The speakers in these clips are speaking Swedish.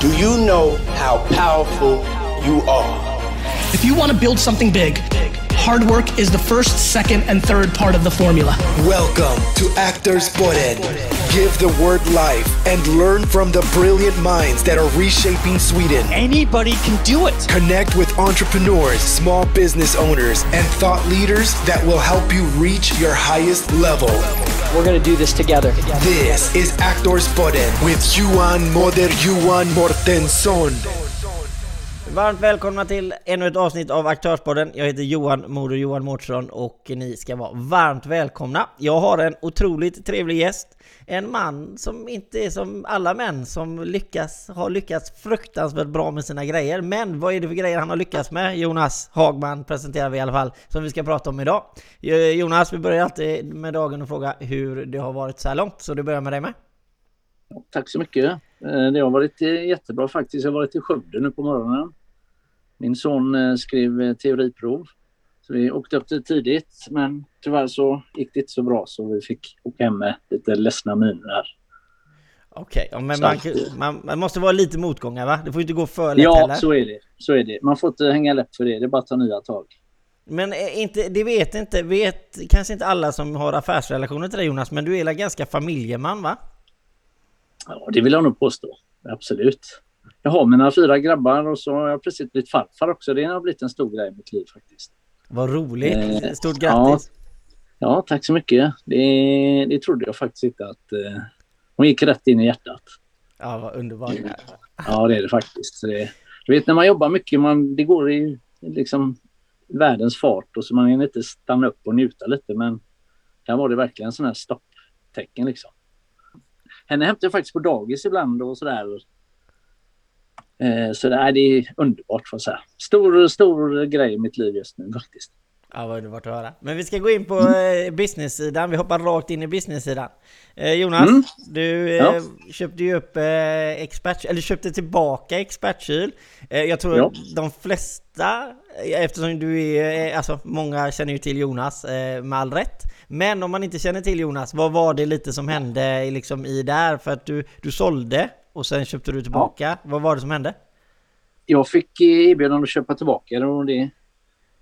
Do you know how powerful you are? If you want to build something big, hard work is the first, second, and third part of the formula. Welcome to Actors Podden. Give the word life and learn from the brilliant minds that are reshaping Sweden. Anybody can do it. Connect with entrepreneurs, small business owners, and thought leaders that will help you reach your highest level. We're going to do this together. This is Actors Podden with Johan Moder Johan Mortensson. Varmt välkomna till ännu ett avsnitt av Aktörspodden. Jag heter Johan Moder Johan Mårtsson och ni ska vara varmt välkomna. Jag har en otroligt trevlig gäst. En man som inte är som alla män som lyckas, har lyckats fruktansvärt bra med sina grejer. Men vad är det för grejer han har lyckats med? Jonas Hagman presenterar vi i alla fall, som vi ska prata om idag. Eh, Jonas, vi börjar alltid med dagen och fråga hur det har varit så här långt. Så du börjar med dig med. Tack så mycket. Eh, det har varit eh, jättebra faktiskt. Jag har varit i Skövde nu på morgonen. Min son skrev teoriprov. Så vi åkte upp det tidigt men tyvärr så gick det inte så bra så vi fick åka hem med lite ledsna miner. Okej, okay, men man, man, man, måste vara lite motgångar va? Det får inte gå för lätt Ja, heller. så är det. Så är det. Man får inte hänga läpp för det. Det är bara att ta nya tag. Men inte, det vet inte, vet kanske inte alla som har affärsrelationer till dig Jonas, men du är väl ganska familjeman va? Ja, det vill jag nog påstå. Absolut. Jag har mina fyra grabbar och så har jag precis blivit farfar också. Det har blivit en stor grej i mitt liv faktiskt. Vad roligt! Eh, Stort grattis! Ja, ja, tack så mycket. Det, det trodde jag faktiskt inte att eh, hon gick rätt in i hjärtat. Ja, vad underbart. Ja, det är det faktiskt. Det, du vet när man jobbar mycket, man, det går i liksom världens fart och så man hinner inte stanna upp och njuta lite. Men här var det verkligen en sån här stopptecken liksom. Henne hämtar jag faktiskt på dagis ibland och sådär. Eh, så det är, det är underbart får jag säga. Stor, stor grej i mitt liv just nu faktiskt. Ja, vad underbart att höra. Men vi ska gå in på mm. business-sidan. Vi hoppar rakt in i business-sidan. Eh, Jonas, mm. du eh, ja. köpte ju upp eh, expert, eller köpte tillbaka expertkyl. Eh, jag tror ja. de flesta, eftersom du är, alltså många känner ju till Jonas med all rätt. Men om man inte känner till Jonas, vad var det lite som hände liksom i där? För att du, du sålde och sen köpte du tillbaka. Ja. Vad var det som hände? Jag fick erbjudande att köpa tillbaka det och det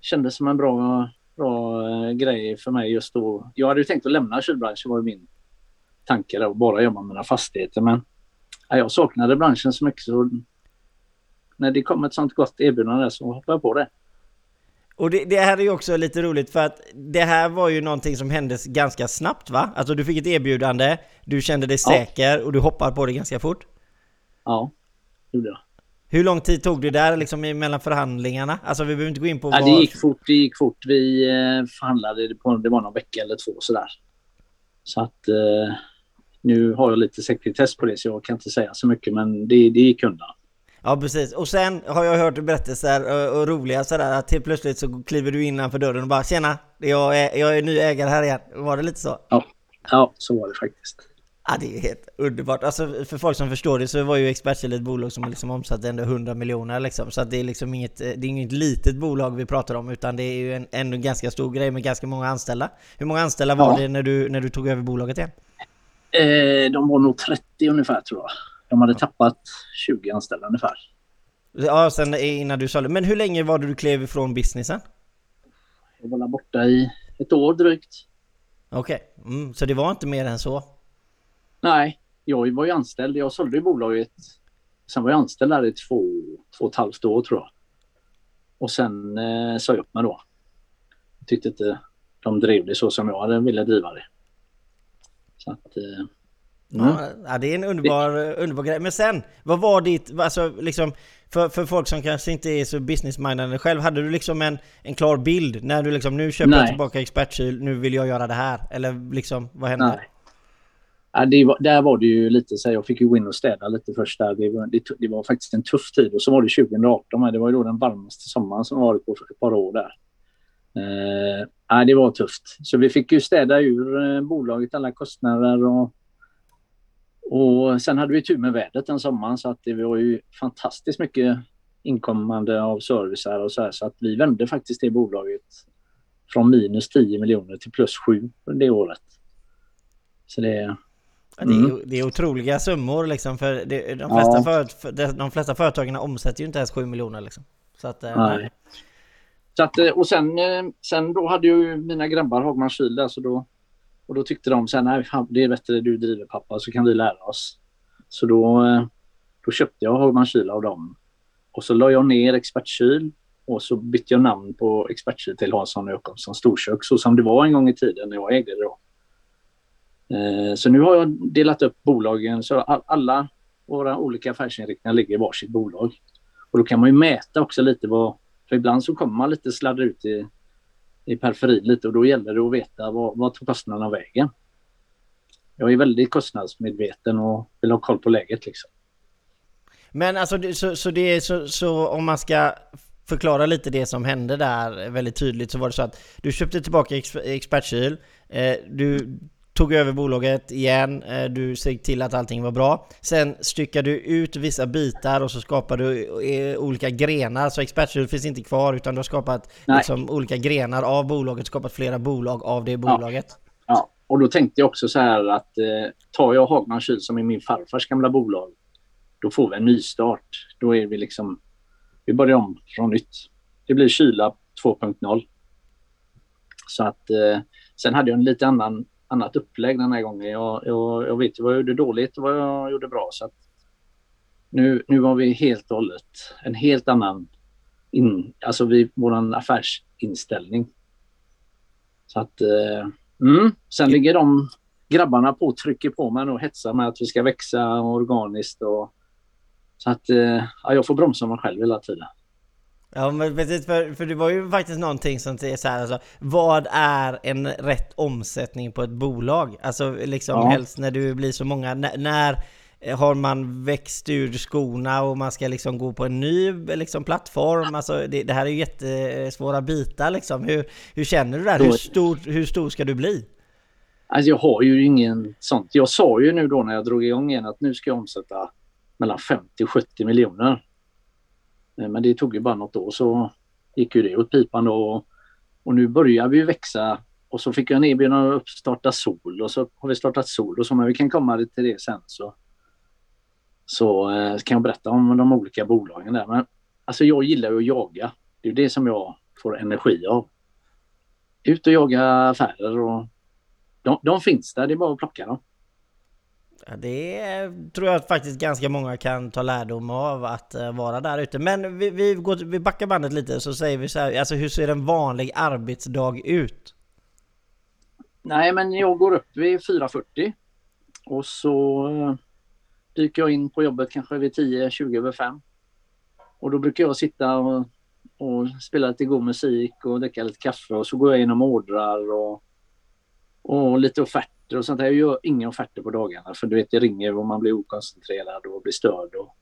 kändes som en bra, bra äh, grej för mig just då. Jag hade ju tänkt att lämna kylbranschen var min tanke och bara jobba med mina fastigheter men ja, jag saknade branschen så mycket så när det kom ett sånt gott erbjudande så hoppade jag på det. Och det, det, här är ju också lite roligt för att det här var ju någonting som hände ganska snabbt va? Alltså du fick ett erbjudande, du kände dig säker ja. och du hoppade på det ganska fort? Ja, det gjorde jag. Hur lång tid tog det där liksom mellan förhandlingarna? Alltså vi behöver inte gå in på ja, Det gick fort, det gick fort. Vi eh, förhandlade på, det var någon vecka eller två sådär. Så att eh, nu har jag lite sekretess på det så jag kan inte säga så mycket men det, det gick undan. Ja precis, och sen har jag hört berättelser och, och roliga sådär att helt plötsligt så kliver du innanför dörren och bara Tjena! Jag är, jag är ny ägare här igen. Var det lite så? Ja, ja så var det faktiskt. Ja, det är helt underbart. Alltså för folk som förstår det så var ju Expertkäll ett bolag som liksom omsatte ändå 100 miljoner liksom. Så att det är liksom inget, det är inget litet bolag vi pratar om utan det är ju en, ändå en ganska stor grej med ganska många anställda. Hur många anställda var ja. det när du, när du tog över bolaget igen? Eh, de var nog 30 ungefär tror jag. De hade tappat 20 anställda ungefär. Ja, sen innan du sålde. Men hur länge var det du klev ifrån businessen? Jag var borta i ett år drygt. Okej, okay. mm, så det var inte mer än så? Nej, jag var ju anställd. Jag sålde ju bolaget. Sen var jag anställd där i två, två och ett halvt år tror jag. Och sen eh, sa jag upp mig då. Jag tyckte inte de drev det så som jag hade velat driva det. Så att... Eh, mm. Ja, det är en underbar, underbar grej. Men sen, vad var ditt, alltså liksom, för, för folk som kanske inte är så business-mindade själv, hade du liksom en, en klar bild när du liksom, nu köper jag tillbaka expertkyl, nu vill jag göra det här? Eller liksom, vad hände? Nej. Ja, det var, där var det ju lite så jag fick ju gå in och städa lite först där. Det var, det, det var faktiskt en tuff tid och så var det 2018. Det var ju då den varmaste sommaren som varit på ett par år där. Eh, ja, det var tufft. Så vi fick ju städa ur eh, bolaget alla kostnader och, och sen hade vi tur med vädret den sommaren så att det var ju fantastiskt mycket inkommande av servicer och så här så att vi vände faktiskt det bolaget från minus 10 miljoner till plus 7 det året. Så det, Ja, det, är, det är otroliga summor liksom för det, de, flesta Ja. för, för, de flesta företagen omsätter ju inte ens 7 miljoner liksom. Så att, eh, Nej. Så att, eh, och sen, eh, sen då hade ju mina grabbar Hagman Kyl där så då, och då tyckte de sen nej det är bättre du driver pappa så kan vi lära oss. Så då, då köpte jag Hagman Kyl av dem. Och så la jag ner Expertkyl och så bytte jag namn på Expertkyl till Hansson och Jakobsson Storkök så som det var en gång i tiden när jag ägde det då. Eh, så nu har jag delat upp bolagen så alla våra olika affärsinriktningar ligger i varsitt bolag. Och då kan man ju mäta också lite vad, för ibland så kommer man lite sladdra ut i, i periferin lite och då gäller det att veta vad, vad tar kostnaderna vägen. Jag är väldigt kostnadsmedveten och vill ha koll på läget liksom. Men alltså, så, så, det är, så, så om man ska förklara lite det som hände där väldigt tydligt så var det så att du köpte tillbaka ex, Expertkyl, eh, du tog över bolaget igen, eh, du såg till att allting var bra. Sen styckade du ut vissa bitar och så skapade du eh, olika grenar, så Expertkyl finns inte kvar utan du har skapat liksom, olika grenar av bolaget, skapat flera bolag av det bolaget. Ja, och då tänkte jag också så här att eh, tar jag Hagman Kyl som är min farfars gamla bolag, då får vi en nystart. Då är vi liksom, vi börjar om från nytt. Det blir Kyla 2.0. Så att eh, sen hade jag en lite annan, annat upplägg den här gången. Jag, jag, jag vet ju vad jag gjorde dåligt och vad jag gjorde bra. Så att nu, nu har vi helt och hållet en helt annan in, alltså vi, vår affärsinställning. Så att eh, Mm. Sen ligger de grabbarna på och trycker på mig och hetsar med att vi ska växa organiskt. Och, så att eh, ja, jag får bromsa mig själv hela tiden. Ja men precis, för, för det var ju faktiskt någonting som är så här, alltså, vad är en rätt omsättning på ett bolag? Alltså liksom Ja. helst när du blir så många, när, när eh, har man växt ur skorna och man ska liksom gå på en ny liksom, plattform? Alltså det, det här är ju jättesvåra bitar liksom. Hur, hur känner du där? Hur stor, hur stor ska du bli? Alltså jag har ju ingen sånt. Jag sa ju nu då när jag drog igång igen att nu ska jag omsätta mellan 50 och 70 miljoner. Eh, men det tog ju bara något år så gick ju det åt pipan då. Och, och nu börjar vi ju växa och så fick jag en erbjudande att starta sol och så har vi startat sol och så men vi kan komma till det sen så. Så eh, kan jag berätta om de olika bolagen där. Men alltså jag gillar ju att jaga. Det är ju det som jag får energi av. Ut och jaga affärer och de, de finns där, det är bara att plocka dem. Det tror jag faktiskt ganska många kan ta lärdom av att eh, vara där ute. Men vi, vi, går, vi backar bandet lite så säger vi så här, alltså hur ser en vanlig arbetsdag ut? Nej, men jag går upp vid 4.40 och så eh, dyker jag in på jobbet kanske vid 10-20 över 5. Och då brukar jag sitta och, och spela lite god musik och dricka lite kaffe och så går jag igenom ordrar och, och lite offerter och sånt där. Jag gör inga offerter på dagarna för du vet det ringer och man blir okoncentrerad och blir störd. Och,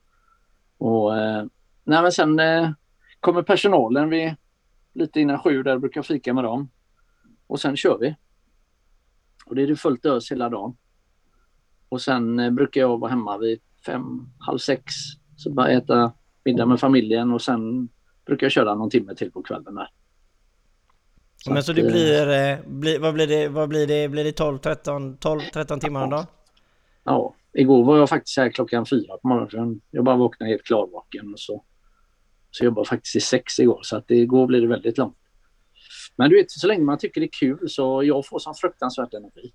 och, eh, nej, men sen eh, kommer personalen vid lite innan sju där brukar jag fika med dem. Och sen kör vi. Och det är det fullt ös hela dagen. Och sen eh, brukar jag vara hemma vid fem, halv sex. Så bara äta middag med familjen och sen brukar jag köra någon timme till på kvällen där. Men så det eh, blir, eh, blir, vad blir det, vad blir det, blir det 12, 13, 12, 13 timmar om dagen? Ja, igår var jag faktiskt här klockan fyra på morgonen. Jag bara vaknade helt klarvaken och så, så jag jobbade faktiskt i sex igår så att det, igår blir det väldigt långt. Men du vet, så länge man tycker det är kul så jag får sån fruktansvärt energi.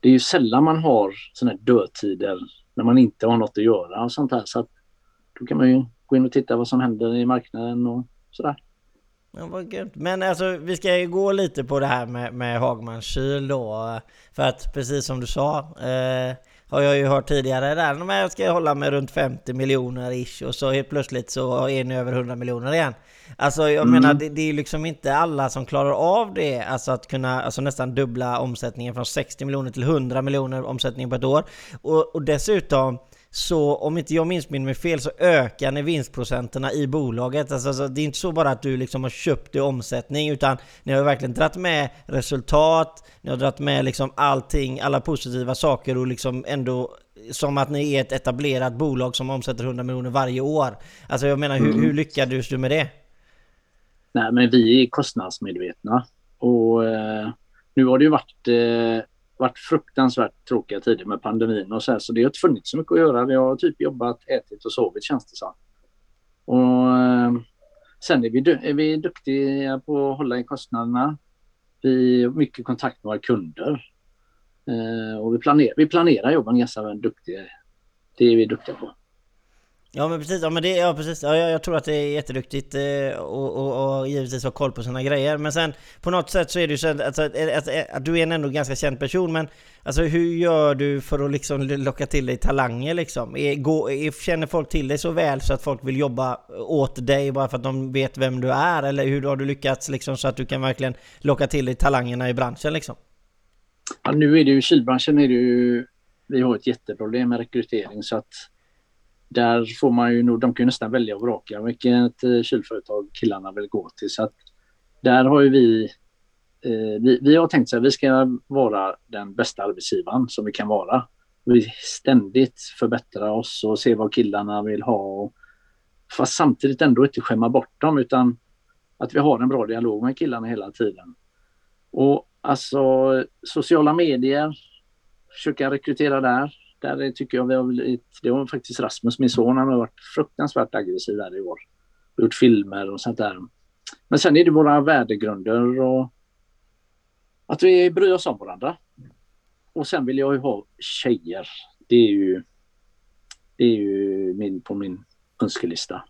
Det är ju sällan man har såna här dödtider när man inte har något att göra och sånt här. Så att då kan man ju gå in och titta vad som händer i marknaden och sådär. Ja, vad gött. Men alltså vi ska ju gå lite på det här med, med Hagmans kyl då. För att precis som du sa eh, har jag ju hört tidigare där, men jag ska hålla mig runt 50 miljoner ish och så helt plötsligt så är ni över 100 miljoner igen. Alltså jag menar det, det är liksom inte alla som klarar av det, alltså att kunna alltså nästan dubbla omsättningen från 60 miljoner till 100 miljoner omsättning på ett år. Och, och dessutom så om inte jag minns mig fel så ökar ni vinstprocenterna i bolaget. Alltså, alltså, det är inte så bara att du liksom har köpt i omsättning utan ni har verkligen dratt med resultat, ni har dratt med liksom allting, alla positiva saker och liksom ändå som att ni är ett etablerat bolag som omsätter 100 miljoner varje år. Alltså jag menar hur, hur lyckades du med det? Nej, men vi är kostnadsmedvetna. Och eh, nu har det ju varit... Eh, varit fruktansvärt tråkiga tider med pandemin och så här, så det har inte funnits så mycket att göra. Vi har typ jobbat, ätit och sovit känns det som. Och eh, sen är vi, är vi duktiga på att hålla i kostnaderna. Vi har mycket kontakt med våra kunder. Eh, och vi, planerar, vi planerar jobben ganska duktiga. Det är vi duktiga på. Ja men precis, ja, men det, ja, precis. Ja, jag, jag tror att det är jätteduktigt eh, och, och, och givetvis ha koll på sina grejer. Men sen på något sätt så är det ju så att, alltså, att, att, att du är en ändå ganska känd person. Men alltså, hur gör du för att liksom locka till dig talanger liksom? Är, gå, är, känner folk till dig så väl så att folk vill jobba åt dig bara för att de vet vem du är? Eller hur har du lyckats liksom så att du kan verkligen locka till dig talangerna i branschen liksom? Ja, nu är det ju, kylbranschen är det ju, vi har ett jätteproblem med rekrytering så att där får man ju nog, de kan ju nästan välja och vraka vilket eh, kylföretag killarna vill gå till. Så att där har ju vi, eh, vi, vi har tänkt så här, vi ska vara den bästa arbetsgivaren som vi kan vara. Vi ständigt förbättra oss och se vad killarna vill ha. Och, fast samtidigt ändå inte skämma bort dem utan att vi har en bra dialog med killarna hela tiden. Och alltså sociala medier, försöka rekrytera där. Där är- tycker jag vi har blivit, det var faktiskt Rasmus, min son, han har varit fruktansvärt aggressiv där i år. Gjort filmer och sånt där. Men sen är det våra värdegrunder och att vi bryr oss om varandra. Och sen vill jag ju ha tjejer. Det är ju, det är ju min, på min önskelista.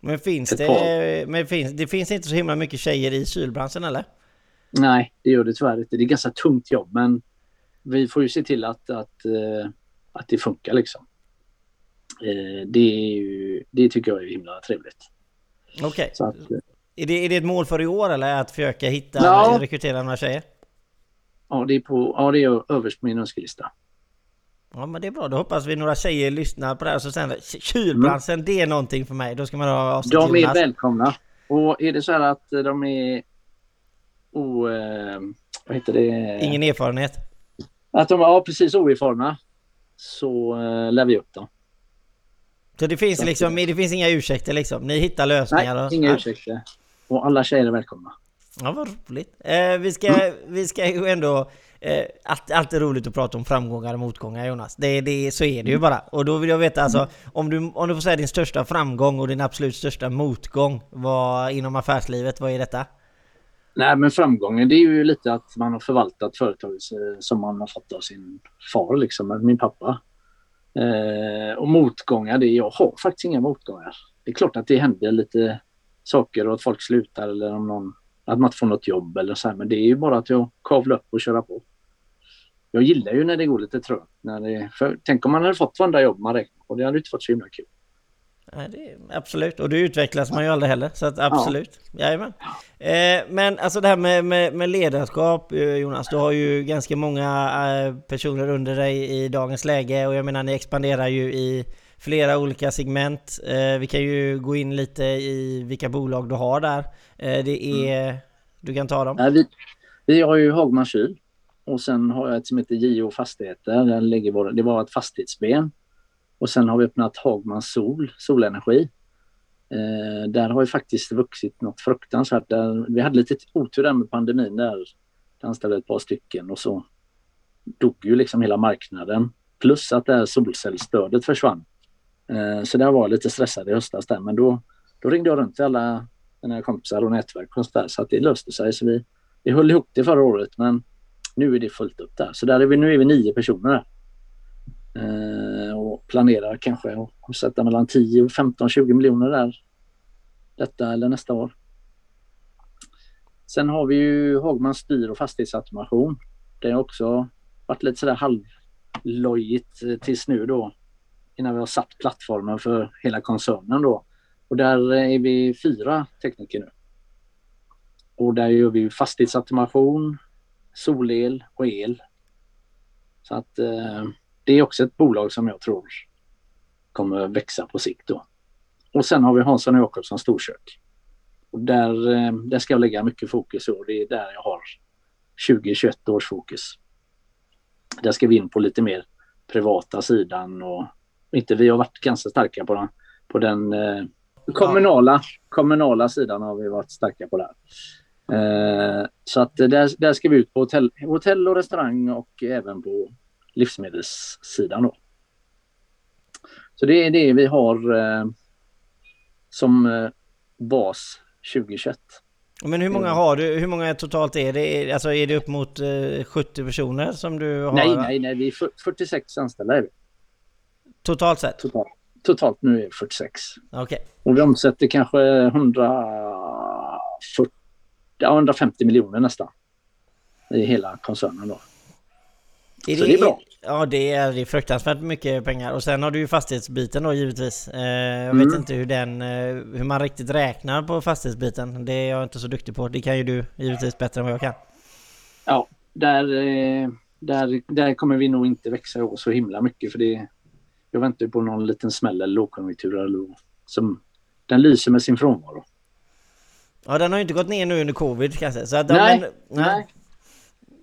Men finns Ett det, men finns, det finns inte så himla mycket tjejer i kylbranschen eller? Nej, det gör det tyvärr inte. Det är ganska tungt jobb men vi får ju se till att, att, eh, att det funkar liksom. Eh, Det, är ju, det tycker jag är himla trevligt. Okej. Att, eh, Är det, är det ett mål för i år eller att försöka hitta, Ja. rekrytera några tjejer? ja, det är, på, ja, det är överst på min önskelista. Ja men det är bra, då hoppas vi några tjejer lyssnar på det här så sen kylbranschen det är någonting för mig, då ska man ha De är Jonas. välkomna. Och är det så här att de är o, eh, vad heter det? Ingen erfarenhet. Att de är ja, precis oerfarna så eh, lär vi upp dem. Så det finns liksom, det finns inga ursäkter liksom, ni hittar lösningar Nej, och... inga ursäkter. Och alla tjejer är välkomna. Ja vad roligt. Eh, vi, ska, vi ska ju ändå... Eh, allt, alltid roligt att prata om framgångar och motgångar Jonas. Det, det, så är det ju bara. Och då vill jag veta alltså, om du, om du får säga din största framgång och din absolut största motgång vad, inom affärslivet, vad är detta? Nej, men framgången det är ju lite att man har förvaltat företaget eh, som man har fått av sin far, liksom, min pappa. Eh, och motgångar, det, jag har faktiskt inga motgångar. Det är klart att det händer lite saker och att folk slutar eller om någon, att man inte får något jobb eller så här, men det är ju bara att jag kavlar upp och köra på. Jag gillar ju när det går lite trögt. När det, tänk om man hade fått varenda jobb man räknar på, det hade inte varit så himla kul. Nej, det, absolut, och det utvecklas man ju aldrig heller, så att absolut. Jajamän. Eh, men alltså det här med, med, med ledarskap eh, Jonas, du har ju ganska många eh, personer under dig i dagens läge och jag menar ni expanderar ju i flera olika segment. Eh, vi kan ju gå in lite i vilka bolag du har där. Eh, det är... Du kan ta dem. Nej, vi, vi har ju Hagman Kyl och sen har jag ett som heter JO Fastigheter. Där ligger vår, det var ett fastighetsben. Och sen har vi öppnat Hagman Sol, solenergi. Eh, där har ju faktiskt vuxit något fruktansvärt. Där, vi hade lite otur där med pandemin där. Det anställde ett par stycken och så dog ju liksom hela marknaden. Plus att det här solcellsstödet försvann. Eh, så där var jag lite stressad i höstas där. Men då, då ringde jag runt till alla mina kompisar och nätverk och så, där, så att det löste sig. Så vi, vi höll ihop det förra året men nu är det fullt upp där. Så där är vi, nu är vi nio personer där. Eh, och planerar kanske att sätta mellan 10, 15, 20 miljoner där detta eller nästa år. Sen har vi ju Hagmans styr och fastighetsautomation. Det har också varit lite sådär halvlojigt tills nu då innan vi har satt plattformen för hela koncernen då. Och där är vi fyra tekniker nu. Och där gör vi fastighetsautomation, solel och el. Så att eh, det är också ett bolag som jag tror kommer växa på sikt då. Och sen har vi Hansson och Jakobsson storkök. Och där, eh, där ska jag lägga mycket fokus och det är där jag har 2021 års fokus. Där ska vi in på lite mer privata sidan och inte vi har varit ganska starka på den, på den eh, kommunala, kommunala sidan har vi varit starka på där. Eh, så att där, där ska vi ut på hotell, hotell och restaurang och även på livsmedelssidan då. Så det är det vi har eh, som eh, bas 2021. Men hur många har du? Hur många totalt är det? Alltså är det upp mot eh, 70 personer som du har? Nej, nej, nej, vi är fyr- 46 anställda är vi. Totalt sett? Totalt, totalt nu är vi 46. Okej. Och vi omsätter kanske 140, ja, 150 miljoner nästan. I hela koncernen då. Så det är bra. Ja, det är, det är fruktansvärt mycket pengar. Och sen har du ju fastighetsbiten då givetvis. Eh, jag Mm. vet inte hur den, eh, hur man riktigt räknar på fastighetsbiten. Det är jag inte så duktig på. Det kan ju du givetvis bättre än vad jag kan. Ja, där, eh, där, där kommer vi nog inte växa så himla mycket för det jag väntar ju på någon liten smäll eller lågkonjunktur eller som den lyser med sin frånvaro. Ja, den har ju inte gått ner nu under covid kanske. Så att, Nej, men, nej.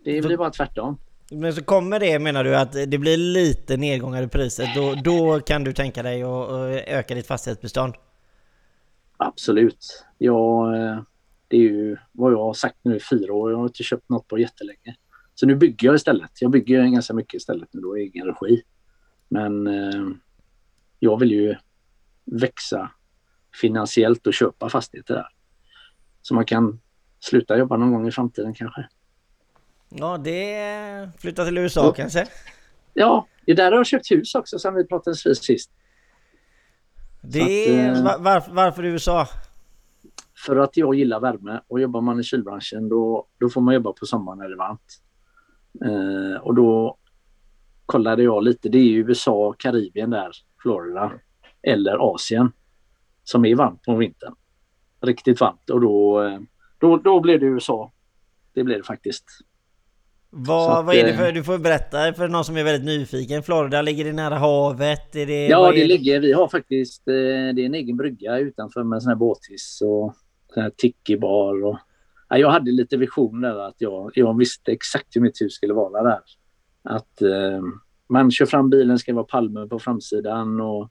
Det blir bara tvärtom. Men så kommer det menar du att det blir lite nedgångar i priset. Då, då kan du tänka dig att att öka ditt fastighetsbestånd. Absolut. Jag, eh, det är ju vad jag har sagt nu i fyra år. Jag har inte köpt något på jättelänge. Så nu bygger jag istället. Jag bygger ganska mycket istället nu då i egen regi. Men eh, jag vill ju växa finansiellt och köpa fastigheter där. Så man kan sluta jobba någon gång i framtiden kanske. Ja, det... Flytta till USA kanske? Ja, det är där jag har köpt hus också sen vi pratades vid sist. Det... att, eh, var, varför, varför USA? För att jag gillar värme och jobbar man i kylbranschen då, då får man jobba på sommaren när det är varmt. Eh, och då kollade jag lite, det är ju USA, Karibien där, Florida eller Asien som är varmt på vintern. Riktigt varmt och då, eh, då, då blev det USA. Det blev det faktiskt. Vad, att, vad är det eh, för... Du får berätta för någon som är väldigt nyfiken. Florida, ligger det nära havet? Är det, Ja, det är ligger, vi har faktiskt, eh, det är en egen brygga utanför med sån här båthiss och sån här tiki-bar och ja, jag hade lite vision där att jag, jag visste exakt hur mitt hus skulle vara där. Att eh, man kör fram bilen, ska vara palmer på framsidan och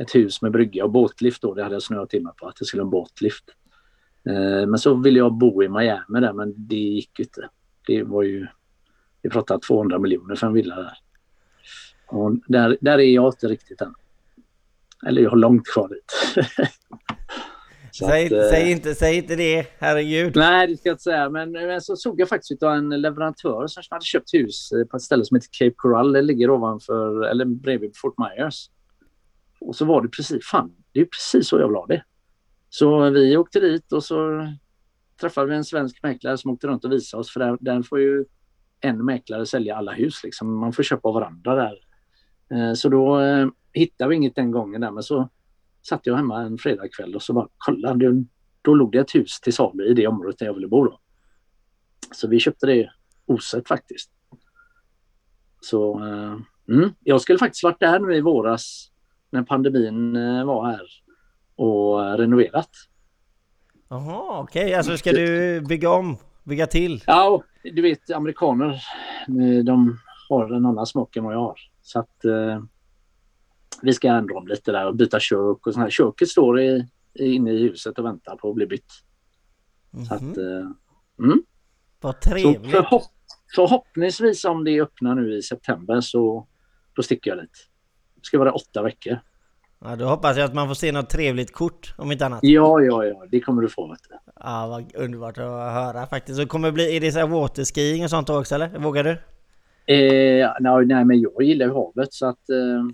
ett hus med brygga och båtlift då, det hade jag snöat till mig på att det skulle ha en båtlift. Eh, men så ville jag bo i Miami där, men det gick inte. Det var ju, vi pratade 200 miljoner för en villa där. Och där, där är jag inte riktigt än. Eller jag har långt kvar dit. Säg, att, eh, säg, inte, säg inte det, herregud. Nej, det ska jag inte säga. Men, men så såg jag faktiskt av en leverantör som hade köpt hus på ett ställe som heter Cape Coral. Det ligger ovanför, eller bredvid Fort Myers. Och så var det precis, fan, det är precis så jag vill ha det. Så vi åkte dit och så träffade vi en svensk mäklare som åkte runt och visade oss. För där, där får ju en mäklare sälja alla hus. Liksom. Man får köpa varandra där. Eh, så då eh, hittade vi inget den gången där. Men så satt jag hemma en fredagkväll och så bara kolla, då låg det ett hus till salu i det området där jag ville bo. Då. Så vi köpte det osett faktiskt. Så eh, mm, jag skulle faktiskt varit där nu i våras när pandemin var här och renoverat. Jaha, okej. Alltså ska du bygga om? Bygga till? Ja, och du vet amerikaner, eh, de har en annan smak än vad jag har. Så att eh, vi ska ändra om lite där och byta kök och sånt här. Köket står i, inne i huset och väntar på att bli bytt. Så att, eh, mm. Vad Så trevligt. förhopp förhoppningsvis om det öppnar nu i september så då sticker jag dit. Det ska vara åtta veckor. Ja, då hoppas jag att man får se något trevligt kort, om inte annat. Ja, ja, ja, det kommer du få. Vet du. Ja, vad underbart att höra faktiskt. Så kommer det bli, är det så här waterskiing och sånt också eller? Vågar du? Eh, nej, men jag gillar ju havet så att eh,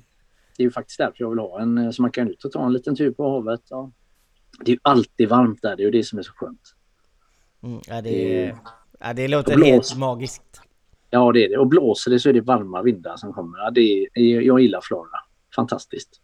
det är ju faktiskt därför jag vill ha en eh, så man kan ut och ta en liten tur på havet. Ja. Det är ju alltid varmt där, det är ju det som är så skönt. Mm, ja, det, ja, det låter helt magiskt. Ja, det är det. Och blåser det så är det varma vindar som kommer. Ja, det är, jag gillar Florida. Fantastiskt.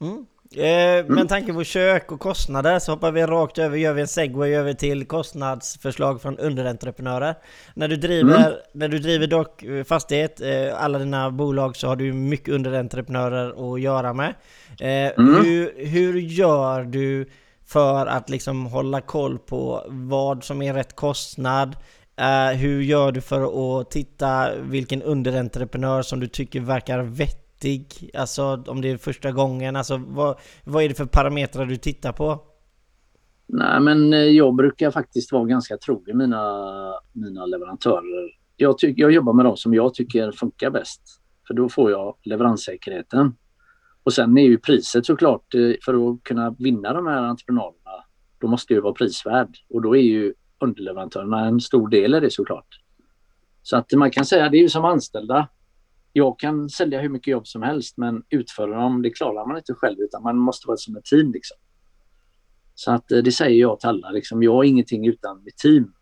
Mm. Eh, tanke på kök och kostnader så hoppar vi rakt över, gör vi en segway över till kostnadsförslag från underentreprenörer. När du driver, när du driver dock eh, fastighet, eh, alla dina bolag så har du mycket underentreprenörer att göra med. Eh, hur, hur gör du för att liksom hålla koll på vad som är rätt kostnad? Hur gör du för att titta vilken underentreprenör som du tycker verkar vettig? Alltså om det är första gången, alltså vad, vad är det för parametrar du tittar på? Nej, men eh, jag brukar faktiskt vara ganska trogen mina, mina leverantörer. Jag, tyck, jag jobbar med dem som jag tycker funkar bäst. För då får jag leveranssäkerheten. Och sen är ju priset såklart, eh, för att kunna vinna de här entreprenaderna, då måste jag ju vara prisvärd. Och då är ju underleverantörerna en stor del i det såklart. Så att man kan säga, det är ju som anställda. Jag kan sälja hur mycket jobb som helst, men utföra dem, det klarar man inte själv, utan man måste vara som ett team. Liksom. Så att eh, det säger jag till alla, liksom, jag har ingenting utan mitt team.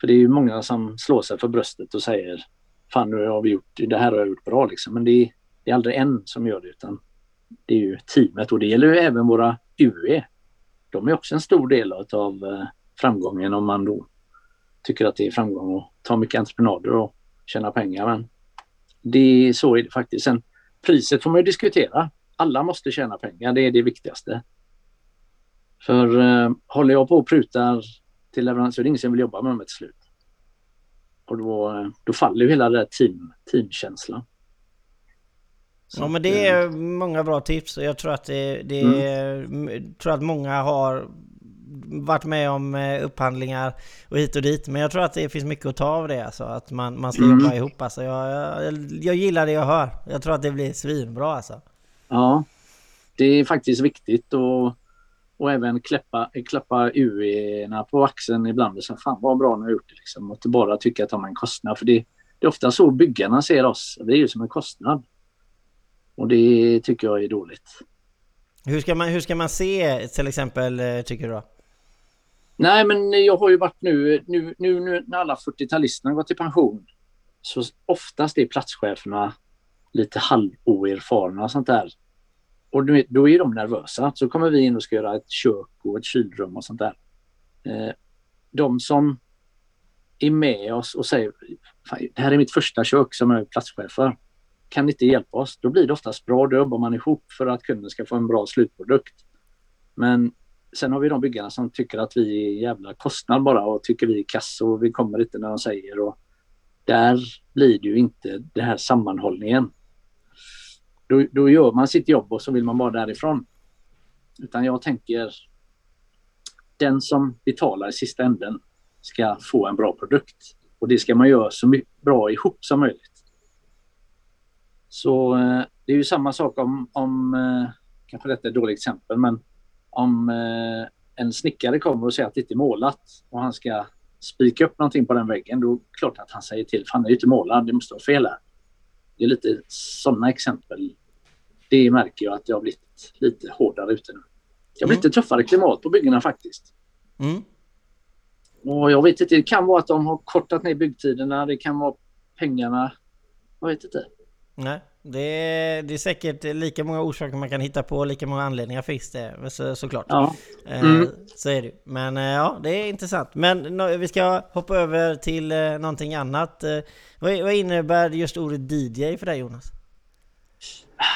För det är ju många som slår sig för bröstet och säger, fan nu har vi gjort, det här har jag gjort bra liksom. Men det är, det är aldrig en som gör det, utan det är ju teamet och det gäller ju även våra UE. De är också en stor del av eh, framgången om man då tycker att det är framgång att ta mycket entreprenader och tjäna pengar. Men det är så är det faktiskt. Sen priset får man ju diskutera. Alla måste tjäna pengar, det är det viktigaste. För eh, håller jag på och prutar till leverans så är det ingen som vill jobba med mig till slut. Och då, eh, då faller ju hela det där team, teamkänslan. ja men det är många bra tips och jag tror att det, det mm. tror att många har varit med om eh, upphandlingar och hit och dit. Men jag tror att det finns mycket att ta av det alltså. Att man, man ska mm. jobba ihop alltså. Jag, jag, jag gillar det jag hör. Jag tror att det blir svinbra alltså. Ja, det är faktiskt viktigt och, och även klappa, klappa UE-erna på axeln ibland och säga fan vad bra ni har gjort det liksom. Och inte bara tycka att de har en kostnad. För det, det är ofta så byggarna ser oss. Det är ju som en kostnad. Och det tycker jag är dåligt. Hur ska man, hur ska man se till exempel, eh, tycker du då? Nej, men jag har ju varit nu, nu, nu, nu när alla 40-talisterna gått i pension, så oftast är platscheferna lite halvoerfarna och sånt där. Och då är de nervösa. Så kommer vi in och ska göra ett kök och ett kylrum och sånt där. Eh, de som är med oss och säger det här är mitt första kök som jag är platschef för. Kan ni inte hjälpa oss? Då blir det oftast bra. Då jobbar man ihop för att kunden ska få en bra slutprodukt. Men Sen har vi de byggarna som tycker att vi är jävla kostnad bara och tycker vi är kass och vi kommer inte när de säger. Och där blir det ju inte den här sammanhållningen. Då, då gör man sitt jobb och så vill man bara därifrån. Utan jag tänker den som betalar i sista änden ska få en bra produkt. Och det ska man göra så bra ihop som möjligt. Så eh, det är ju samma sak om, om eh, kanske detta är ett dåligt exempel, men om eh, en snickare kommer och säger att det inte är målat och han ska spika upp någonting på den väggen, då är det klart att han säger till. För han är ju inte målad, det måste vara fel här. Det är lite sådana exempel. Det märker jag att jag har blivit lite hårdare ute nu. Jag blivit mm. lite tuffare klimat på byggena faktiskt. Mm. Och jag vet inte, det kan vara att de har kortat ner byggtiderna, det kan vara pengarna. Jag vet inte. Nej. Det är, det är säkert lika många orsaker man kan hitta på, lika många anledningar finns det så, såklart. Ja. Eh, mm. Så är det Men eh, ja, det är intressant. Men vi ska hoppa över till eh, någonting annat. Vad, vad innebär just ordet DJ för dig Jonas?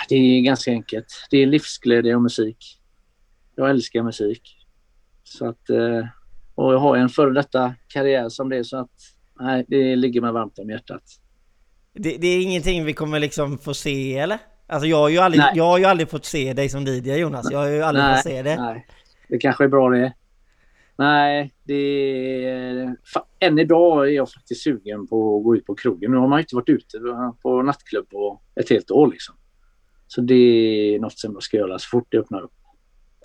Det är ganska enkelt. Det är livsglädje och musik. Jag älskar musik. Så att, och jag har en före detta karriär som det så att nej, det ligger mig varmt om hjärtat. Det, det, är ingenting vi kommer liksom få se eller? Alltså jag har ju aldrig, jag har ju aldrig fått se dig som DJ Jonas. Jag har ju aldrig nej, fått se det. Nej, det kanske är bra det. Nej, det är... Än idag är jag faktiskt sugen på att gå ut på krogen. Nu har man inte varit ute på nattklubb på ett helt år liksom. Så det är något som jag ska göra så fort det öppnar upp.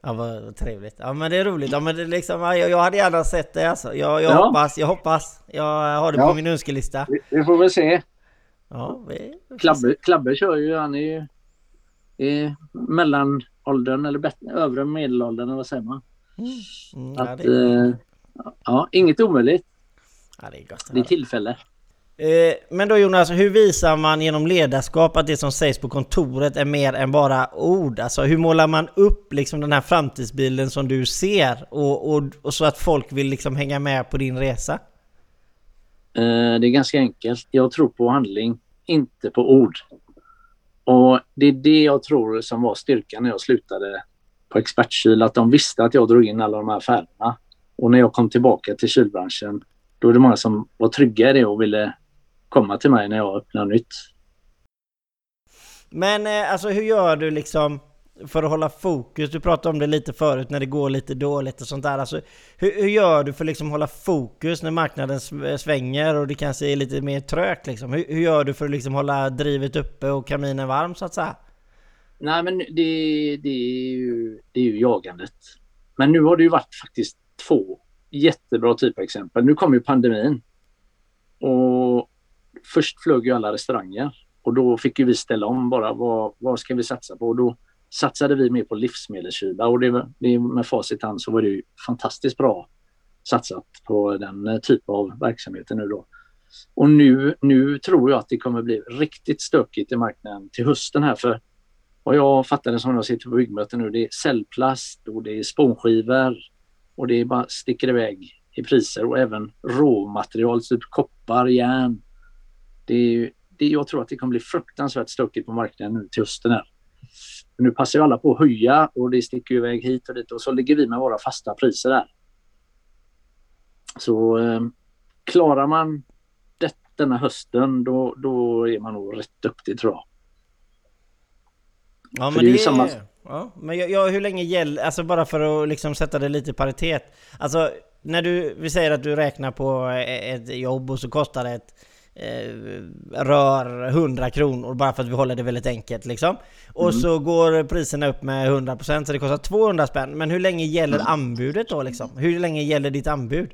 Ja vad trevligt. Ja men det är roligt. Ja men det liksom, jag, jag hade gärna sett det alltså. Jag, jag ja. hoppas, jag hoppas. Jag har det ja. på min önskelista. Vi, vi får väl se. Ja, vi... Klabbe, Klabbe kör ju, han är ju i mellanåldern eller bättre, övre medelåldern eller vad säger man? Mm. Mm, att, ja, är... eh, ja, inget omöjligt. Ja, det är gott. Det är tillfälle. Eh, men då Jonas, hur visar man genom ledarskap att det som sägs på kontoret är mer än bara ord? Alltså hur målar man upp liksom den här framtidsbilden som du ser och, och, och så att folk vill liksom hänga med på din resa? Eh, det är ganska enkelt. Jag tror på handling, inte på ord. Och det är det jag tror som var styrkan när jag slutade på expertkyl, att de visste att jag drog in alla de här affärerna. Och när jag kom tillbaka till kylbranschen, då var det många som var trygga i det och ville komma till mig när jag öppnade nytt. Men eh, alltså hur gör du liksom för att hålla fokus? Du pratade om det lite förut när det går lite dåligt och sånt där. Alltså, hur, hur gör du för att liksom hålla fokus när marknaden svänger och det kanske är lite mer trögt? Liksom? Hur, hur gör du för att liksom hålla drivet uppe och kaminen varm så att säga? Nej, men det, det, är ju, det är ju jagandet. Men nu har det ju varit faktiskt två jättebra typexempel. Nu kom ju pandemin. Och först flög ju alla restauranger och då fick ju vi ställa om bara. Vad, vad ska vi satsa på? Och då satsade vi mer på livsmedelskylar och det, det med facit hand så var det ju fantastiskt bra satsat på den eh, typ av verksamheter nu då. Och nu, nu tror jag att det kommer bli riktigt stökigt i marknaden till hösten här för vad jag fattade som jag sitter på byggmöten nu, det är cellplast och det är spånskivor och det är bara sticker iväg i priser och även råmaterial, typ koppar, järn. Det är, det, jag tror att det kommer bli fruktansvärt stökigt på marknaden nu till hösten här. Nu passar ju alla på att höja och det sticker iväg hit och dit och så ligger vi med våra fasta priser där. Så eh, klarar man det, denna hösten då, då är man nog rätt duktig tror jag. Ja, men det, är samma... Ja, men jag, jag, hur länge gäller... Alltså bara för att liksom sätta det lite i paritet. Alltså, när du... Vi säger att du räknar på ett jobb och så kostar det ett eh, rör 100 kronor bara för att vi håller det väldigt enkelt liksom. Och mm. så går priserna upp med 100% så det kostar 200 spänn. Men hur länge gäller mm. anbudet då liksom? Hur länge gäller ditt anbud?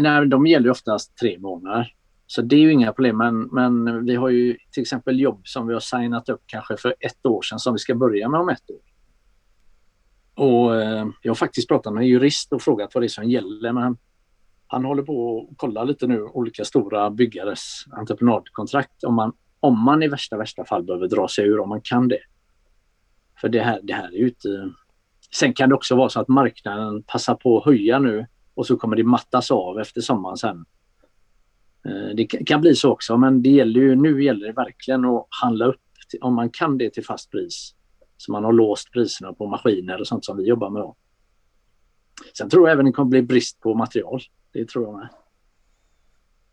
Nej, de gäller ju oftast tre månader. Så det är ju inga problem. Men, men vi har ju till exempel jobb som vi har signat upp kanske för ett år sedan som vi ska börja med om ett år. Och eh, jag har faktiskt pratat med en jurist och frågat vad det är som gäller. Men han, han håller på att kolla lite nu olika stora byggares entreprenadkontrakt. Om man, om man i värsta, värsta fall behöver dra sig ur, om man kan det. För det här, det här är ju inte... Sen kan det också vara så att marknaden passar på att höja nu och så kommer det mattas av efter sommaren sen. Eh, det kan bli så också, men det gäller ju, nu gäller det verkligen att handla upp, till, om man kan det till fast pris. Så man har låst priserna på maskiner och sånt som vi jobbar med. Då. Sen tror jag även det kommer bli brist på material. Det tror jag med.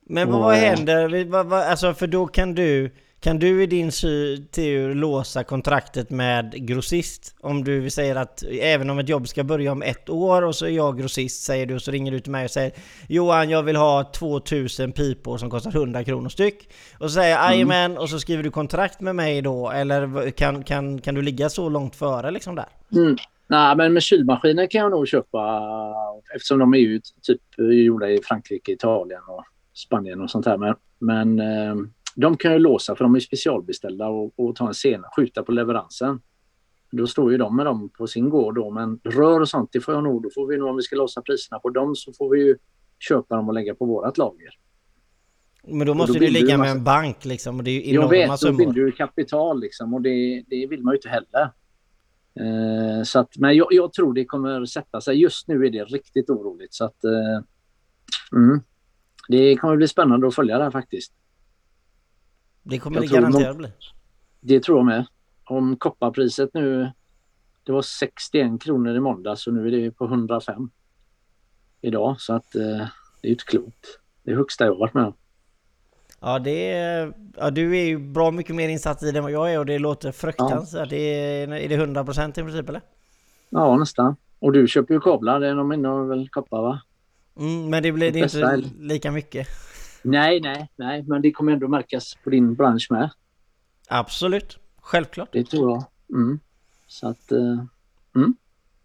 Men vad, vad händer? Alltså för då kan du kan du i din tur låsa kontraktet med grossist? Om du säger att även om ett jobb ska börja om ett år och så är jag grossist säger du och så ringer du till mig och säger Johan jag vill ha 2000 pipor som kostar 100 kronor styck. Och så säger jag mm. och så skriver du kontrakt med mig då eller kan, kan, kan du ligga så långt före liksom där? Mm. Nej men med kylmaskiner kan jag nog köpa eftersom de är ju typ gjorda i Frankrike, Italien och Spanien och sånt här. Men, men eh, de kan ju låsa för de är specialbeställda och, och ta en sen, skjuta på leveransen. Då står ju de med dem på sin gård då, men rör och sånt, det får jag nog, då får vi nog om vi ska låsa priserna på dem så får vi ju köpa dem och lägga på vårat lager. Men då måste då du ligga med en bank liksom och det är ju Jag vet, då binder du kapital liksom och det, det vill man ju inte heller. Eh, så att, men jag, jag, tror det kommer sätta sig. Just nu är det riktigt oroligt så att eh, mm, det kommer bli spännande att följa det här faktiskt. Det kommer jag det garanterat bli. Det tror jag med. Om kopparpriset nu, det var 61 kronor i måndag så nu är det på 105 idag. Så att eh, det är ju inte klokt. Det är högsta jag varit med om. Ja, det är, ja, du är ju bra mycket mer insatt i det än vad jag är och det låter fruktansvärt. Ja. Det är, är det 100% i princip eller? Ja, nästan. Och du köper ju kablar, de innehåller väl koppar va? Mm, men det blir det inte lika mycket. Nej, nej, nej, men det kommer ändå märkas på din bransch med. Absolut, självklart. Det tror jag. Mm. Så att... Uh, mm.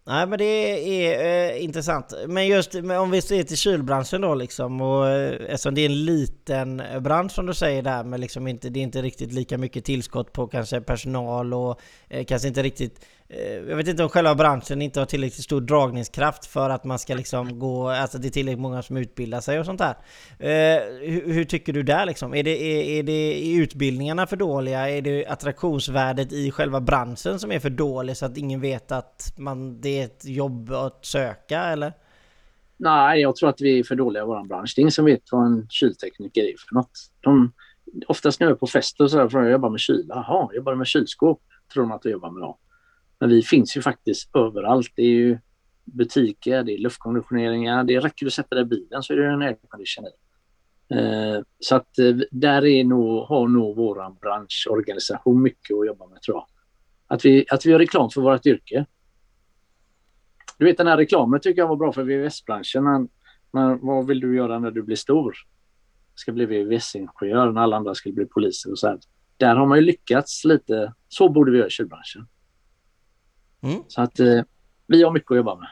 Nej men det är eh, intressant. Men just om vi ser till kylbranschen då liksom och eh, eftersom det är en liten eh, bransch som du säger där men liksom inte, det är inte riktigt lika mycket tillskott på kanske personal och eh, kanske inte riktigt Eh, jag vet inte om själva branschen inte har tillräckligt stor dragningskraft för att man ska liksom gå, alltså det är tillräckligt många som utbildar sig och sånt där. Eh, hur, hur, tycker du där liksom? Är det, är, är det är utbildningarna för dåliga? Är det attraktionsvärdet i själva branschen som är för dålig så att ingen vet att man, det är ett jobb att söka eller? Nej, jag tror att vi är för dåliga i vår bransch. Det är ingen som vet vad en kyltekniker är för något. De, oftast när jag är på fester och så frågar jag jobbar med kyla. Jaha, jobbar du med kylskåp. Tror de att jag jobbar med något. Men vi finns ju faktiskt överallt. Det är ju butiker, det är luftkonditioneringar. Det räcker att sätta dig i bilen så är det en aircondition i. Eh, så att eh, där är nog, har nog vår branschorganisation mycket att jobba med tror jag. Att vi, att vi gör reklam för vårt yrke. Du vet den här reklamen tycker jag var bra för VVS-branschen. Men, men vad vill du göra när du blir stor? Ska bli VVS-ingenjör när alla andra skulle bli poliser och så här. Där har man ju lyckats lite. Så borde vi göra i kylbranschen. Mm. Så att eh, vi har mycket att jobba med.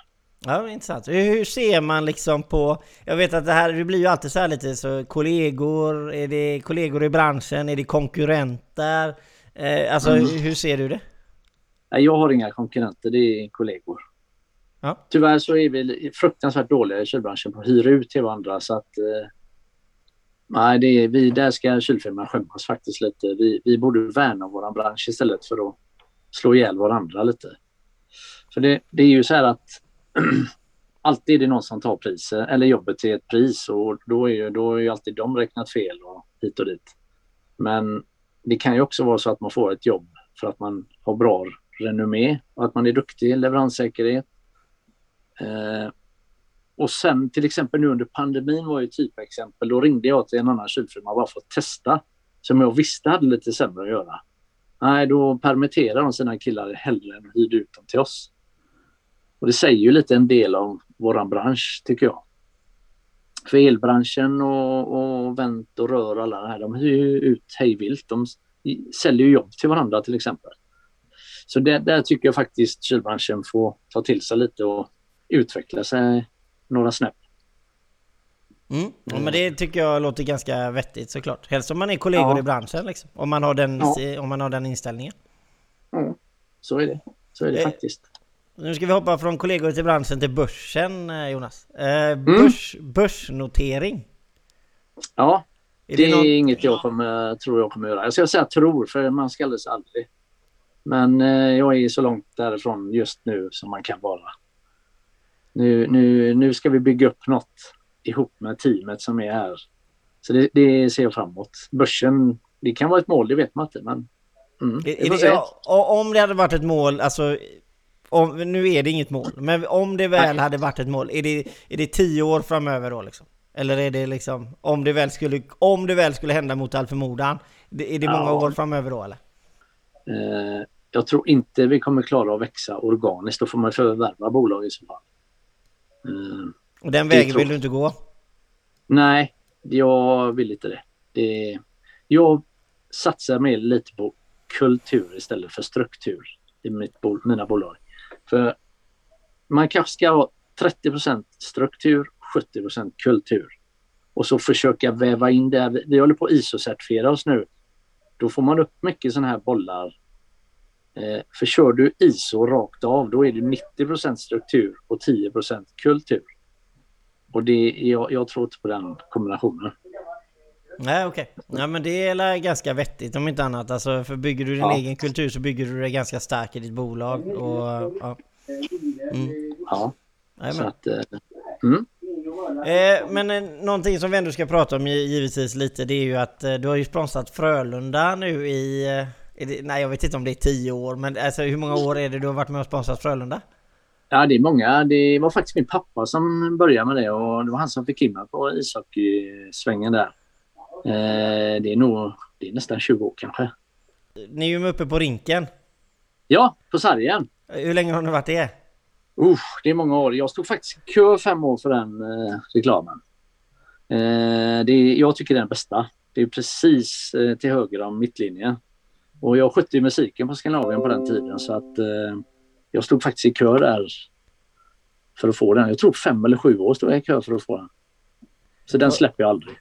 Ja, intressant. Hur, hur ser man liksom på... Jag vet att det här det blir ju alltid så här lite så kollegor, är det kollegor i branschen, är det konkurrenter? Eh, alltså Mm. hur ser du det? Jag har inga konkurrenter, det är kollegor. Ja. Tyvärr så är vi fruktansvärt dåliga i kylbranschen på att hyra ut till varandra så att eh, nej, det är, vi, där ska kylfirman skämmas faktiskt lite. Vi, vi borde värna vår bransch istället för att slå ihjäl varandra lite. För det, det är ju så här att alltid är det någon som tar priset eller jobbet till ett pris och då är ju, då är ju alltid de räknat fel och hit och dit. Men det kan ju också vara så att man får ett jobb för att man har bra renommé och att man är duktig i leveranssäkerhet. Eh, och sen till exempel nu under pandemin var ju typexempel. Då ringde jag till en annan kylfirma bara för att testa som jag visste hade lite sämre att göra. Nej, då permitterar de sina killar hellre än hyrde ut dem till oss. Och det säger ju lite en del om våran bransch tycker jag. För elbranschen och, och vänt och rör alla det här, de hyr ju ut hejvilt. De säljer ju jobb till varandra till exempel. Så det, där tycker jag faktiskt kylbranschen får ta till sig lite och utveckla sig några snäpp. Mm. Ja, men det tycker jag låter ganska vettigt såklart. Helst om man är kollegor Ja. i branschen liksom. Om man har den, Ja. om man har den inställningen. Så är det. Så är det Eh, faktiskt. Nu ska vi hoppa från kollegor till branschen till börsen eh, Jonas. Eh, Mm. börs, Börsnotering. Ja, Är det är någon- inget jag kommer, tror jag kommer göra. Jag ska säga tror, för man ska alldeles aldrig. Men eh, jag är så långt därifrån just nu som man kan vara. Nu, nu, nu ska vi bygga upp något ihop med teamet som är här. Så det, det ser jag fram emot. Börsen, det kan vara ett mål, det vet man inte. Men mm, det, se. ja, om det hade varit ett mål, alltså... Om, nu är det inget mål, men om det väl hade varit ett mål, är det, är det tio år framöver då liksom? Eller är det liksom, om det väl skulle, om det väl skulle hända mot all förmodan, är det många Ja. år framöver då eller? Eh, jag tror inte vi kommer klara att växa organiskt. Då får man förvärva bolag i så fall. Eh, Och den Det vägen tror vill du inte gå? Nej, jag vill inte det. det jag satsar mer lite på kultur istället för struktur i mitt mina bolag. För man kanske ska ha 30% struktur, 70% kultur. Och så försöka väva in det. Vi- håller på att ISO-certifiera oss nu. Då får man upp mycket sådana här bollar. Eh, för kör du ISO rakt av, då är det 90% struktur och 10% kultur. Och det, jag, jag tror inte på den kombinationen. Nej okej. Ja men det är ganska vettigt om inte annat. Alltså för bygger du din Ja. egen kultur så bygger du det ganska starkt i ditt bolag. Och, ja. Ja, så att, eh, mm. Eh, men eh, någonting som vi ändå ska prata om gi- givetvis lite det är ju att eh, du har ju sponsrat Frölunda nu i... Eh, är det, nej jag vet inte om det är tio år men alltså hur många år är det du har varit med och sponsrat Frölunda? ja, det är många. Det var faktiskt min pappa som började med det och det var han som fick in mig på ishockeysvängen där. Eh, det är nog det är nästan 20 år kanske. Ni är ju uppe på rinken. Ja, på sargen. Hur länge har ni varit det? Usch, det är många år. Jag stod faktiskt i kö fem år för den eh, reklamen. Eh, det är, jag tycker det är den bästa. Det är precis eh, till höger om mittlinjen. Och jag skötte musiken på Skandinavien på den tiden så att eh, jag stod faktiskt i kö där för att få den. Jag tror fem eller sju år stod jag i kö för att få den. Så den släpper jag aldrig.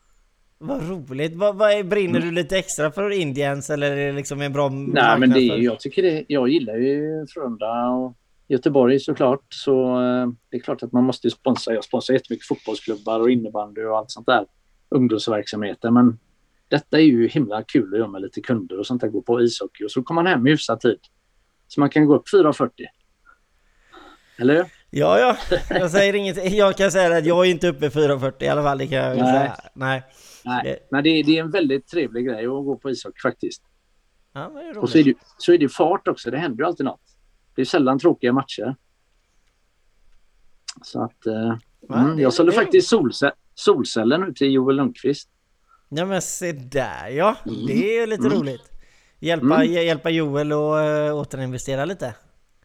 Vad roligt! Vad, vad brinner du lite extra för Indians eller är det liksom en bra Nej, men det är, jag tycker det. Jag gillar ju Frölunda och Göteborg såklart. Så eh, det är klart att man måste sponsra. Jag sponsrar jättemycket fotbollsklubbar och innebandy och allt sånt där. Ungdomsverksamheter. Men detta är ju himla kul att göra med lite kunder och sånt där. Gå på ishockey och så kommer man hem i hyfsad tid. Så man kan gå upp 4.40. Eller? Ja, ja. Jag säger inget. Jag kan säga att jag är inte uppe 4.40 i alla fall. Det kan jag Nej. säga. Nej. Nej, men det, det är en väldigt trevlig grej att gå på ishockey faktiskt. Ja, Och så är, det, så är det fart också. Det händer ju alltid något. Det är sällan tråkiga matcher. Så att... Eh, Va? mm, jag sålde faktiskt solce solceller nu till Joel Lundqvist. Ja men se där ja. Mm. Det är ju lite roligt. Hjälpa, Mm. hj- hjälpa Joel att äh, återinvestera lite.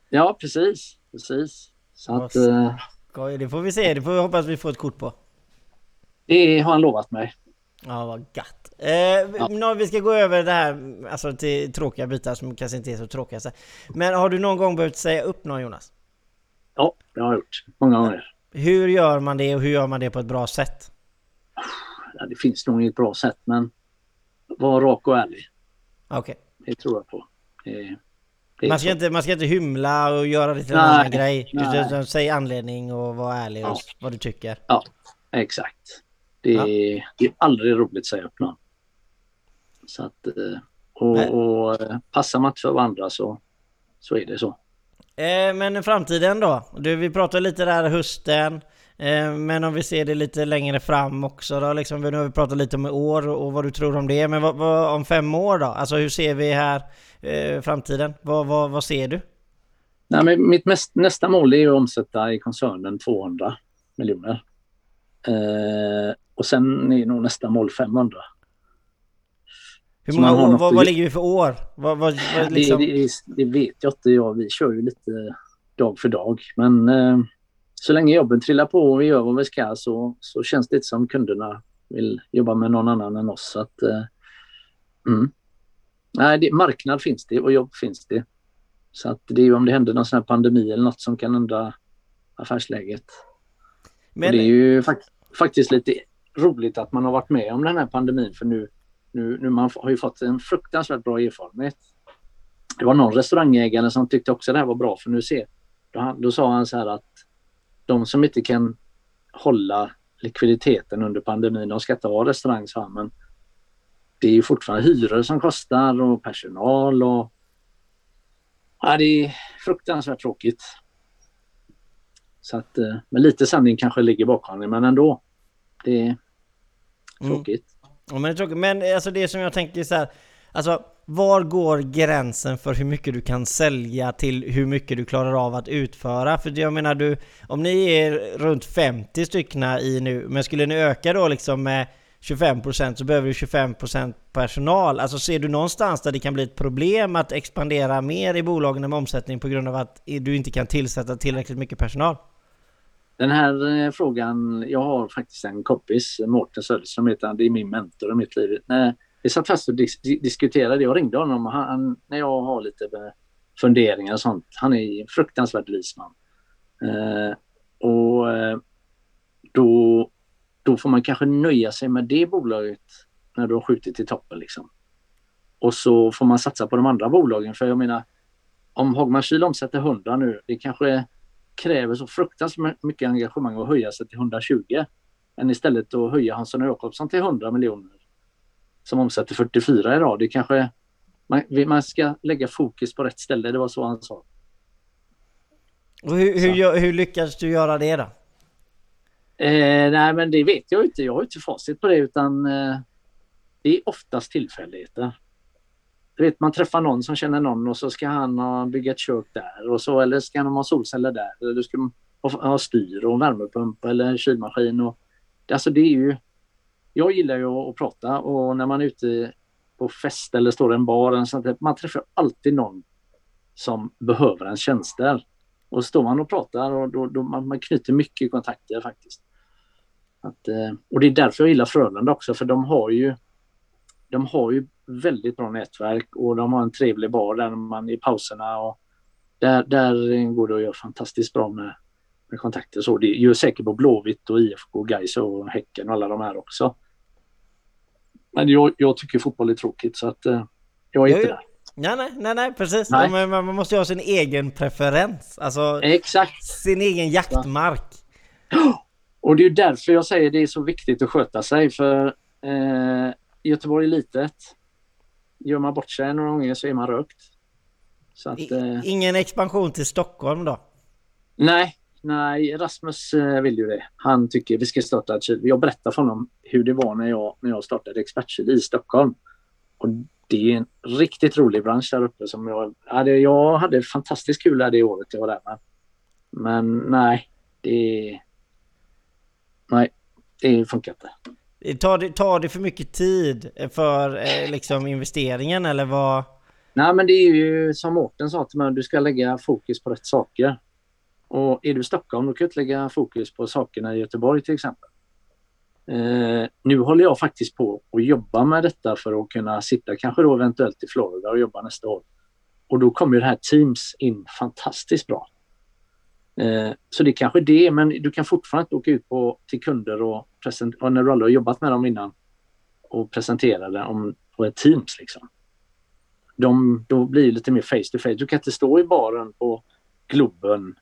Ja, precis. Precis. Så att, eh, Skoj, Det får vi se, det får vi hoppas vi får ett kort på. det har han lovat mig. Ja, vad gött. Eh, ja. Vi ska gå över det här alltså, till tråkiga bitar som kanske inte är så tråkiga. så. Men har du någon gång behövt säga upp någon Jonas? Ja, det har jag gjort. Många gånger. Hur gör man det och hur gör man det på ett bra sätt? Ja, det finns nog inget bra sätt, men var rak och ärlig. Okej. Det tror jag på. Det, det Man, ska så. inte, man ska inte hymla och göra det till en annan grej. Utan säg anledning och var ärlig och vad du tycker. Ja, exakt. Det är, det är aldrig roligt att säga upp någon. Så att, eh, och, och eh, passar man inte för varandra så, så är det så. Eh, men framtiden då? Du, vi pratade lite där hösten. Eh, men om vi ser det lite längre fram också då liksom. Nu har vi pratat lite om i år och vad du tror om det. Men vad, vad, om fem år då? Alltså hur ser vi här eh, framtiden? Vad, vad, vad ser du? Nej, men mitt mest, nästa mål är att omsätta i koncernen 200 miljoner. Och sen är nog nästa mål 500. Hur många år, vad, vad ge- ligger vi för år? Vad, vad, liksom... det, det, det vet jag inte. Jag, vi kör ju lite dag för dag. Men eh, så länge jobben trillar på och vi gör vad vi ska så, så känns det inte som kunderna vill jobba med någon annan än oss. Så att, eh, mm. Nej, det, marknad finns det och jobb finns det. Så att det är ju om det händer någon sån här pandemi eller något som kan ändra affärsläget. men, Och det är ju fakt faktiskt lite roligt att man har varit med om den här pandemin för nu, nu, nu man har ju fått en fruktansvärt bra erfarenhet. Det var någon restaurangägare som tyckte också det här var bra för nu ser, då, han, då sa han så här att de som inte kan hålla likviditeten under pandemin, de ska inte ha restaurang, sa han, men det är ju fortfarande hyror som kostar och personal och ja, det är fruktansvärt tråkigt. Så att, eh, men lite sanning kanske ligger bakom det, men ändå. Det Mm. tråkigt. Ja, men, det är tråkigt. men alltså det som jag tänker så här, alltså var går gränsen för hur mycket du kan sälja till hur mycket du klarar av att utföra? För jag menar du, om ni är runt 50 styckna i nu, men skulle ni öka då liksom med 25% så behöver du 25% personal. Alltså ser du någonstans där det kan bli ett problem att expandera mer i bolagen med omsättning på grund av att du inte kan tillsätta tillräckligt mycket personal? Den här eh, frågan, jag har faktiskt en kompis, Mårten Söderström heter han, det är min mentor i mitt liv. När vi satt fast och dis diskuterade, jag ringde honom och han, när jag har lite eh, funderingar och sånt, han är en fruktansvärt vis man. Eh, och eh, då, då får man kanske nöja sig med det bolaget när du har skjutit till toppen liksom. Och så får man satsa på de andra bolagen för jag menar om Hagman Kyl omsätter 100 nu, det kanske kräver så fruktansvärt mycket engagemang att höja sig till 120 än istället att höja Hansson och Jakobsson till 100 miljoner som omsätter 44 idag. Det kanske man, man ska lägga fokus på rätt ställe. Det var så han sa. Och hur, hur, hur lyckas du göra det då? Eh, nej, men det vet jag inte. Jag har inte facit på det utan eh, det är oftast tillfälligheter. Du vet, man träffar någon som känner någon och så ska han ha, bygga ett kök där och så eller ska han ha solceller där eller ska ha, ha styr och värmepump eller kylmaskin. Och, alltså det är ju... Jag gillar ju att, att prata och när man är ute på fest eller står i en bar eller sånt där, man träffar alltid någon som behöver ens tjänster. Och står man och pratar och då, då man, man knyter mycket kontakter faktiskt. Att, eh, och det är därför jag gillar Frölunda också för de har ju de har ju väldigt bra nätverk och de har en trevlig bar där man i pauserna och där, där går det att göra fantastiskt bra med, med kontakter. Så det gör säkert på Blåvitt och IFK, Gais och Häcken och alla de här också. Men jag, jag tycker fotboll är tråkigt så att eh, jag är inte där. Nej, nej, nej, nej precis. Nej. Ja, man man måste ju ha sin egen preferens. Alltså Exakt. sin egen jaktmark. Och det är därför jag säger det är så viktigt att sköta sig för eh, Göteborg är litet. Gör man bort sig några gånger så är man rökt. Så att, I, eh, ingen expansion till Stockholm då? nej, nej, Rasmus eh, vill ju det. Han tycker vi ska starta ett kyl. Jag berättar för honom hur det var när jag, när jag startade expertkyl i Stockholm. Och det är en riktigt rolig bransch där uppe som jag hade. Jag hade fantastiskt kul där det året jag var där. Men, men nej, det... Nej, det funkar inte. Eh, tar det, tar det för mycket tid eh, för eh, liksom investeringen eller vad? Nej, men det är ju som Mårten sa till mig, du ska lägga fokus på rätt saker. Och är du i Stockholm, då kan du inte lägga fokus på sakerna i Göteborg till exempel. Eh, nu håller jag faktiskt på att jobba med detta för att kunna sitta kanske då eventuellt i Florida och jobba nästa år. Och då kommer det här Teams in fantastiskt bra. Eh, så det är kanske det, men du kan fortfarande inte åka ut på, till kunder och, present, och när du aldrig har jobbat med dem innan och presentera det om, på ett Teams. Liksom. De, då blir det lite mer face to face. Du kan inte stå i baren på Globen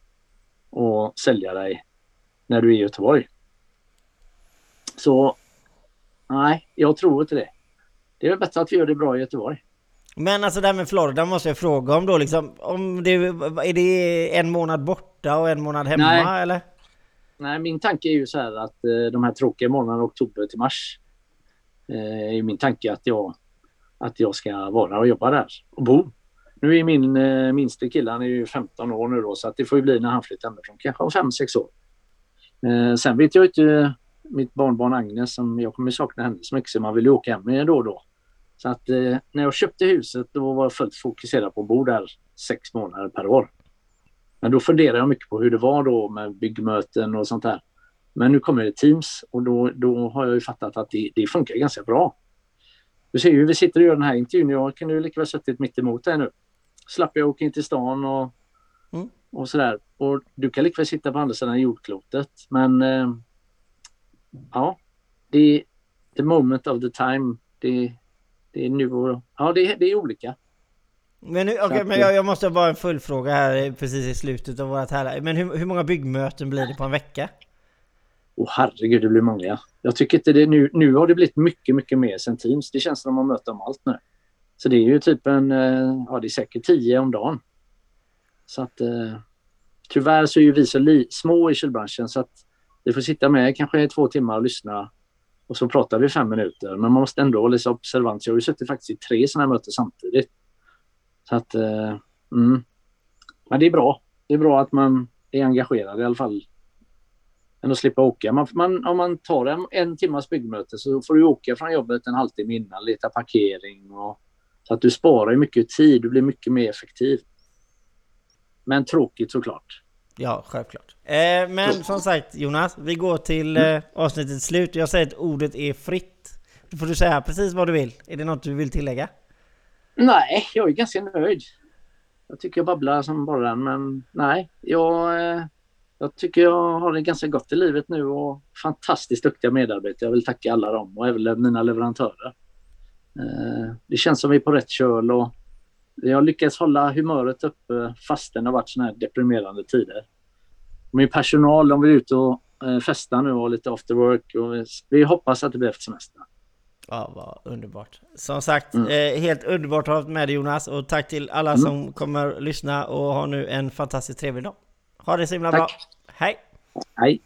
och sälja dig när du är i Göteborg. Så nej, jag tror inte det. Det är väl bättre att vi gör det bra i Göteborg. Men alltså det här med Florida måste jag fråga om då liksom, om det, är det en månad bort borta och en månad hemma Nej. eller? Nej, min tanke är ju så här att eh, de här tråkiga månaderna oktober till mars eh, är min tanke att jag, att jag ska vara och jobba där och bo. Nu är min eh, minste kille, han är ju 15 år nu då, så att det får ju bli när han flyttar hemifrån, kanske om 5-6 år. Eh, sen vet jag inte mitt barnbarn Agnes, som jag kommer sakna henne så mycket, så man vill ju åka hem med då och då. Så att eh, när jag köpte huset då var jag fullt fokuserad på att bo där sex månader per år. Men då funderade jag mycket på hur det var då med byggmöten och sånt där. Men nu kommer det Teams och då, då har jag ju fattat att det, det funkar ganska bra. Du ser ju, vi sitter och gör den här intervjun. Jag kan ju lika väl suttit mitt emot dig nu. Slapp jag åka in till stan och, Mm. och sådär. Och du kan lika väl sitta på andra sidan jordklotet. Men eh, ja, det the moment of the time. Det, det är nu och, ja, det, det är olika. Men, nu, att- men jag, jag måste bara en fullfråga här precis i slutet av vårt här. Men hur, hur många byggmöten blir det på en vecka? Åh herregud, det blir många. Jag tycker inte det nu. Nu har det blivit mycket, mycket mer sen Teams. Det känns som att man möter om allt nu. Så det är ju typ en, eh, ja det är säkert tio om dagen. Så att eh, tyvärr så är ju vi så li- små i kylbranschen så att vi får sitta med kanske i två timmar och lyssna och så pratar vi fem minuter. Men man måste ändå vara lite observant. Jag har ju suttit faktiskt i tre sådana här möten samtidigt. Så att, eh, mm. Men det är bra. Det är bra att man är engagerad i alla fall än att slippa åka. Man, man, om man tar en, en timmas byggmöte så får du åka från jobbet en halvtimme innan, leta parkering och så att du sparar ju mycket tid. Du blir mycket mer effektiv. Men tråkigt såklart. Ja, självklart. Eh, men som sagt Jonas, vi går till Mm. eh, avsnittets slut. Jag säger att ordet är fritt. Då får du säga precis vad du vill. Är det något du vill tillägga? Nej, jag är ganska nöjd. Jag tycker jag babblar som bara den, men nej. Jag, eh, jag tycker jag har det ganska gott i livet nu och fantastiskt duktiga medarbetare. Jag vill tacka alla dem och även mina leverantörer. Eh, det känns som vi är på rätt köl och vi har lyckats hålla humöret uppe fastän det har varit såna här deprimerande tider. Min personal de vill ut och eh, festa nu och lite after work och vi hoppas att det blir efter semestern. Ja, vad underbart. Som sagt, Mm. eh, helt underbart att ha haft med dig Jonas. Och tack till alla Mm. som kommer lyssna och ha nu en fantastiskt trevlig dag. Ha det så himla Tack. bra. Hej! Hej!